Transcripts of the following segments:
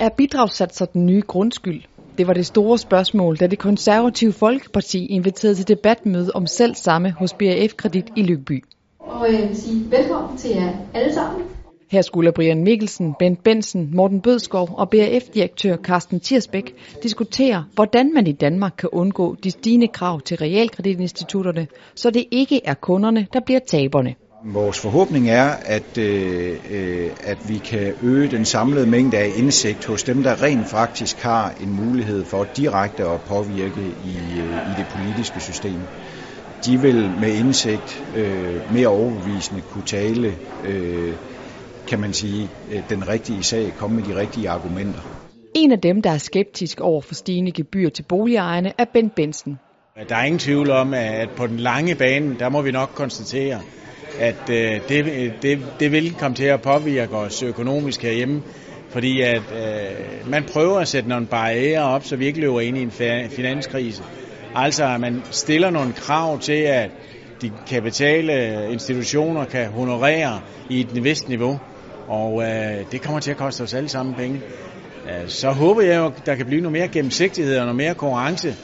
Er bidragssatser den nye grundskyld? Det var det store spørgsmål, da det konservative Folkeparti inviterede til debatmøde om selv samme hos BAF Kredit i Lykby. Og vil sige velkommen til jer alle sammen. Her skulle Brian Mikkelsen, Bent Bensen, Morten Bødskov og BAF-direktør Carsten Tiersbæk diskutere, hvordan man i Danmark kan undgå de stigende krav til realkreditinstitutterne, så det ikke er kunderne, der bliver taberne. Vores forhåbning er, at, øh, øh, at vi kan øge den samlede mængde af indsigt hos dem, der rent faktisk har en mulighed for direkte at påvirke i, øh, i det politiske system. De vil med indsigt øh, mere overbevisende kunne tale, øh, kan man sige, øh, den rigtige sag, komme med de rigtige argumenter. En af dem, der er skeptisk over for stigende gebyr til boligejerne, er Bent Bensen. Der er ingen tvivl om, at på den lange bane, der må vi nok konstatere, at øh, det, det, det vil komme til at påvirke os økonomisk herhjemme, fordi at øh, man prøver at sætte nogle barriere op, så vi ikke løber ind i en finanskrise. Altså at man stiller nogle krav til, at de kapitale institutioner kan honorere i et vist niveau, og øh, det kommer til at koste os alle sammen penge. Øh, så håber jeg jo, at der kan blive noget mere gennemsigtighed og noget mere konkurrence,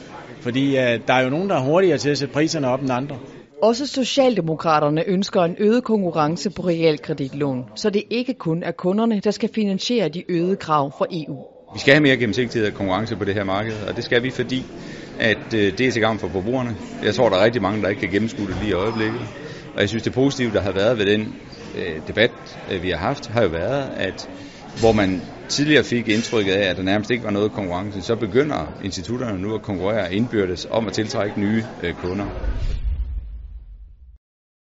fordi øh, der er jo nogen, der er hurtigere til at sætte priserne op end andre. Også Socialdemokraterne ønsker en øget konkurrence på realkreditlån, så det ikke kun er kunderne, der skal finansiere de øgede krav fra EU. Vi skal have mere gennemsigtighed og konkurrence på det her marked, og det skal vi, fordi at øh, det er til gavn for forbrugerne. Jeg tror, der er rigtig mange, der ikke kan gennemskue det lige i øjeblikket. Og jeg synes, det positive, der har været ved den øh, debat, øh, vi har haft, har jo været, at hvor man tidligere fik indtrykket af, at der nærmest ikke var noget konkurrence, så begynder institutterne nu at konkurrere indbyrdes om at tiltrække nye øh, kunder.